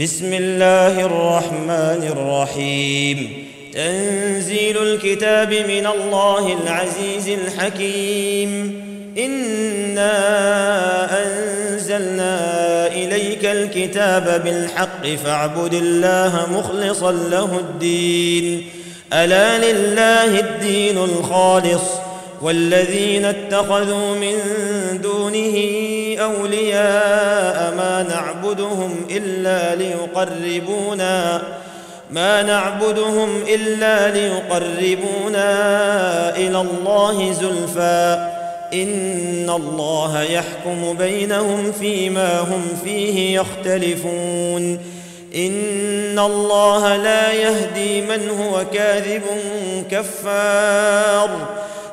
بسم الله الرحمن الرحيم. تنزيل الكتاب من الله العزيز الحكيم. إنا أنزلنا إليك الكتاب بالحق فاعبد الله مخلصا له الدين. ألا لله الدين الخالص. والذين اتخذوا من دونه أولياء ما نعبدهم إلا ليقربونا ما نعبدهم إلا ليقربونا إلى الله زلفى. إن الله يحكم بينهم فيما هم فيه يختلفون. إن الله لا يهدي من هو كاذب كفار.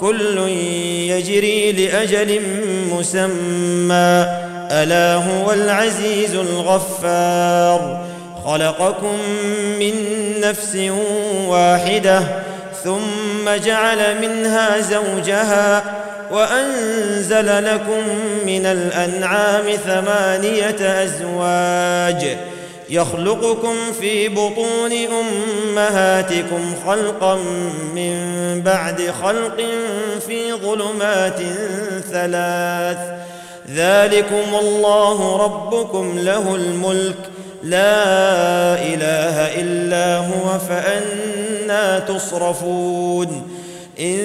كل يجري لأجل مسمى. ألا هو العزيز الغفار. خلقكم من نفس واحدة ثم جعل منها زوجها وأنزل لكم من الأنعام ثمانية أزواج. يخلقكم في بطون أمهاتكم خلقا من بعد خلق في ظلمات ثلاث. ذلكم الله ربكم له الملك. لا إله إلا هو فأنا تصرفون. إن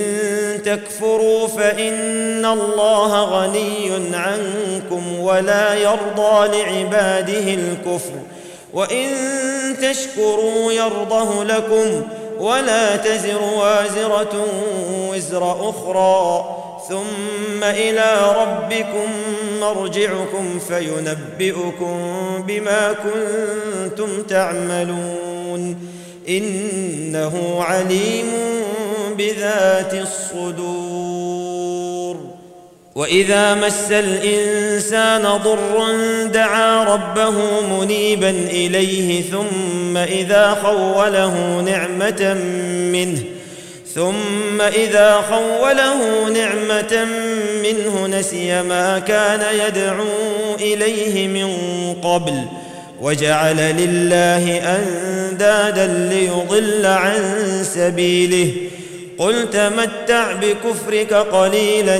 تكفروا فإن الله غني عنكم ولا يرضى لعباده الكفر. وإن تشكروا يرضه لكم ولا تزر وازرة وزر أخرى ثم إلى ربكم مرجعكم فينبئكم بما كنتم تعملون إنه عليم بذات الصدور وإذا مس الإنسان ضر دعا ربه منيبا إليه ثم إذا خوله نعمة منه ثم إذا خوله نعمة منه نسي ما كان يدعو إليه من قبل وجعل لله أندادا ليضل عن سبيله قل تمتع بكفرك قليلا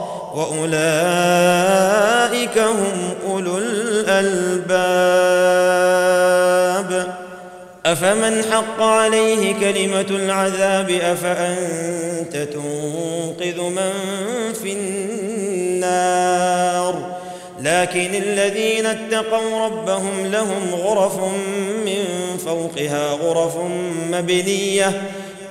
وأولئك هم أولو الألباب. أفمن حق عليه كلمة العذاب؟ أفأنت تنقذ من في النار؟ لكن الذين اتقوا ربهم لهم غرف من فوقها غرف مبنية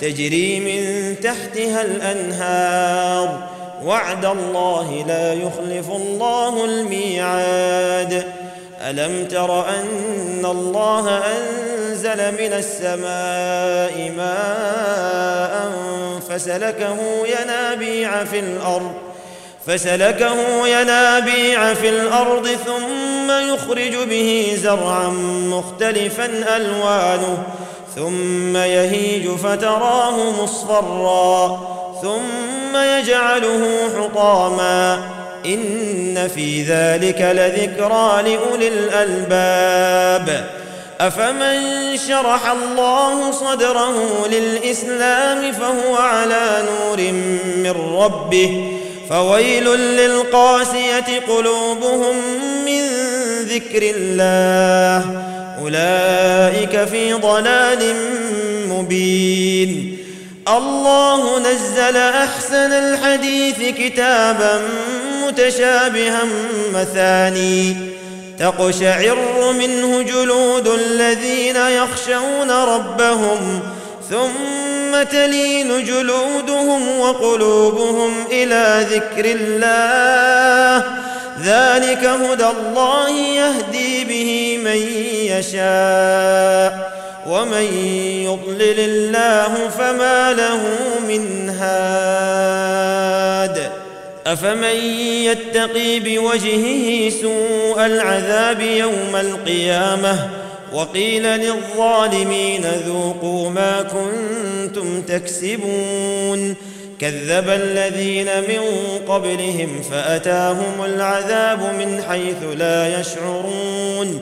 تجري من تحتها الأنهار. وعد الله لا يخلف الله الميعاد. ألم تر أن الله أنزل من السماء ماء فسلكه ينابيع في الأرض فسلكه ينابيع في الأرض ثم يخرج به زرعا مختلفا ألوانه ثم يهيج فتراه مصفرا. ثم يجعله حطاما إن في ذلك لذكرى لأولي الألباب. أفمن شرح الله صدره للإسلام فهو على نور من ربه. فويل للقاسية قلوبهم من ذكر الله. أولئك في ضلال مبين. الله نزل أحسن الحديث كتابا متشابها مثاني تقشعر منه جلود الذين يخشون ربهم ثم تلين جلودهم وقلوبهم إلى ذكر الله ذلك هدى الله يهدي به من يشاء ومن يضلل الله فما له من هاد. أفمن يتقي بوجهه سوء العذاب يوم القيامة؟ وقيل للظالمين ذوقوا ما كنتم تكسبون. كذب الذين من قبلهم فأتاهم العذاب من حيث لا يشعرون.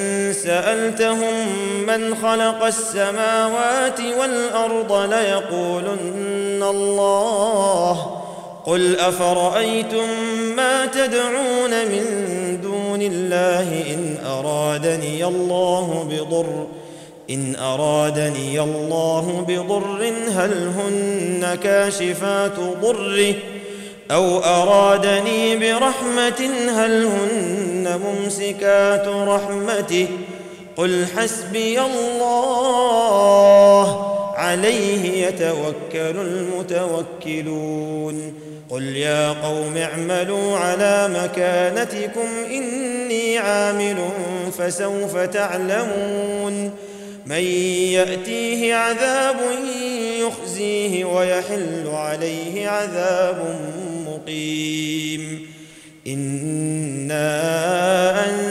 سألتهم من خلق السماوات والأرض ليقولن الله. قل أفرأيتم ما تدعون من دون الله إن أرادني الله بضر إن أرادني الله بضر هل هن كاشفات ضره؟ أو أرادني برحمة هل هن ممسكات رحمته؟ قل حسبي الله عليه يتوكل المتوكلون قل يا قوم اعملوا على مكانتكم إني عامل فسوف تعلمون من يأتيه عذاب يخزيه ويحل عليه عذاب مقيم إنا انزلنا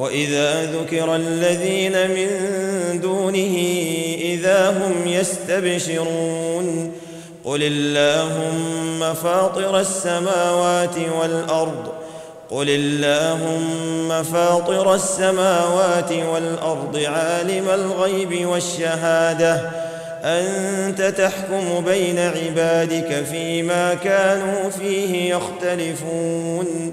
وإذا ذكر الذين من دونه إذا هم يستبشرون قل اللهم فاطر السماوات والأرض قل اللهم فاطر السماوات والأرض عالم الغيب والشهادة أنت تحكم بين عبادك فيما كانوا فيه يختلفون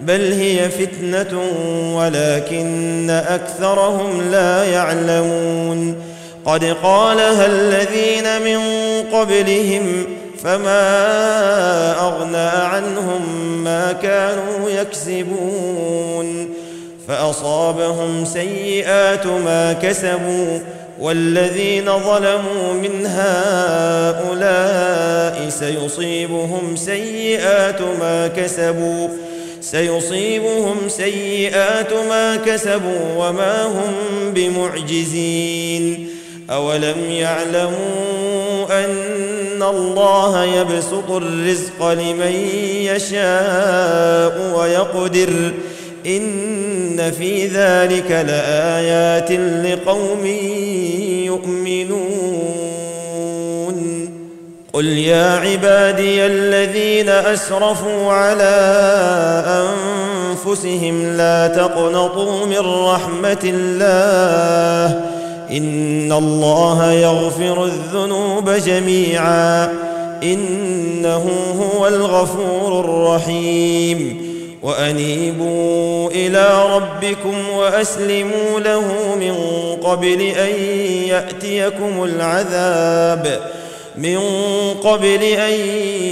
بل هي فتنة ولكن أكثرهم لا يعلمون. قد قالها الذين من قبلهم فما أغنى عنهم ما كانوا يكسبون. فأصابهم سيئات ما كسبوا والذين ظلموا من هؤلاء سيصيبهم سيئات ما كسبوا. سيصيبهم سيئات ما كسبوا وما هم بمعجزين. أولم يعلموا أن الله يبسط الرزق لمن يشاء ويقدر إن في ذلك لآيات لقوم يؤمنون. قل يا عبادي الذين أسرفوا على أنفسهم لا تقنطوا من رحمة الله إن الله يغفر الذنوب جميعا إنه هو الغفور الرحيم وأنيبوا إلى ربكم وأسلموا له من قبل أن يأتيكم العذاب من قبل أن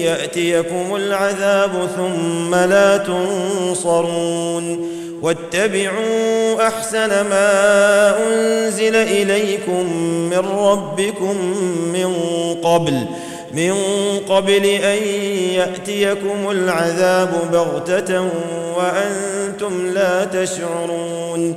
يأتيكم العذاب ثم لا تنصرون واتبعوا أحسن ما أنزل إليكم من ربكم من قبل من قبل أن يأتيكم العذاب بغتة وأنتم لا تشعرون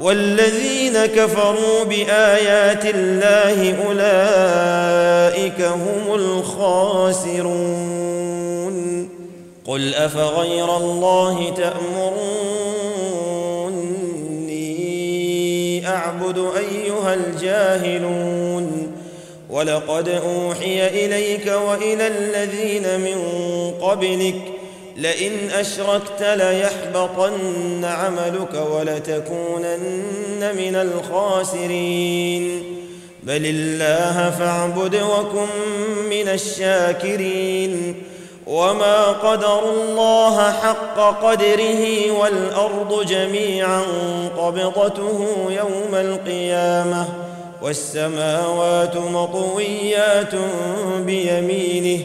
والذين كفروا بآيات الله أولئك هم الخاسرون. قل أفغير الله تأمروني أعبد أيها الجاهلون. ولقد أوحي إليك وإلى الذين من قبلك لئن أشركت ليحبطن عملك ولتكونن من الخاسرين. بل الله فاعبد وكن من الشاكرين. وما قدروا الله حق قدره والأرض جميعا قبضته يوم القيامة. والسماوات مطويات بيمينه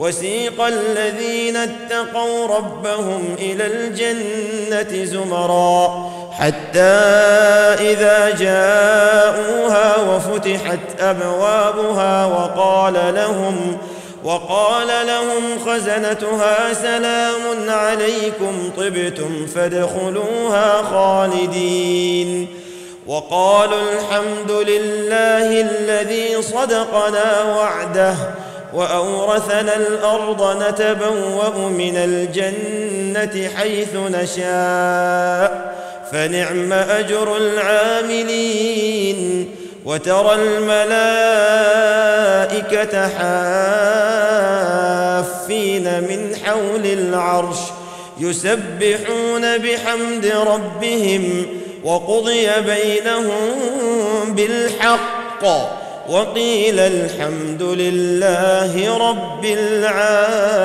وسيق الذين اتقوا ربهم إلى الجنة زمرا حتى إذا جاءوها وفتحت أبوابها وقال لهم وقال لهم خزنتها سلام عليكم طبتم فادخلوها خالدين وقالوا الحمد لله الذي صدقنا وعده وأورثنا الأرض نتبوأ من الجنة حيث نشاء فنعم أجر العاملين. وترى الملائكة حافين من حول العرش يسبحون بحمد ربهم وقضي بينهم بالحق. وقيل الحمد لله رب العالمين.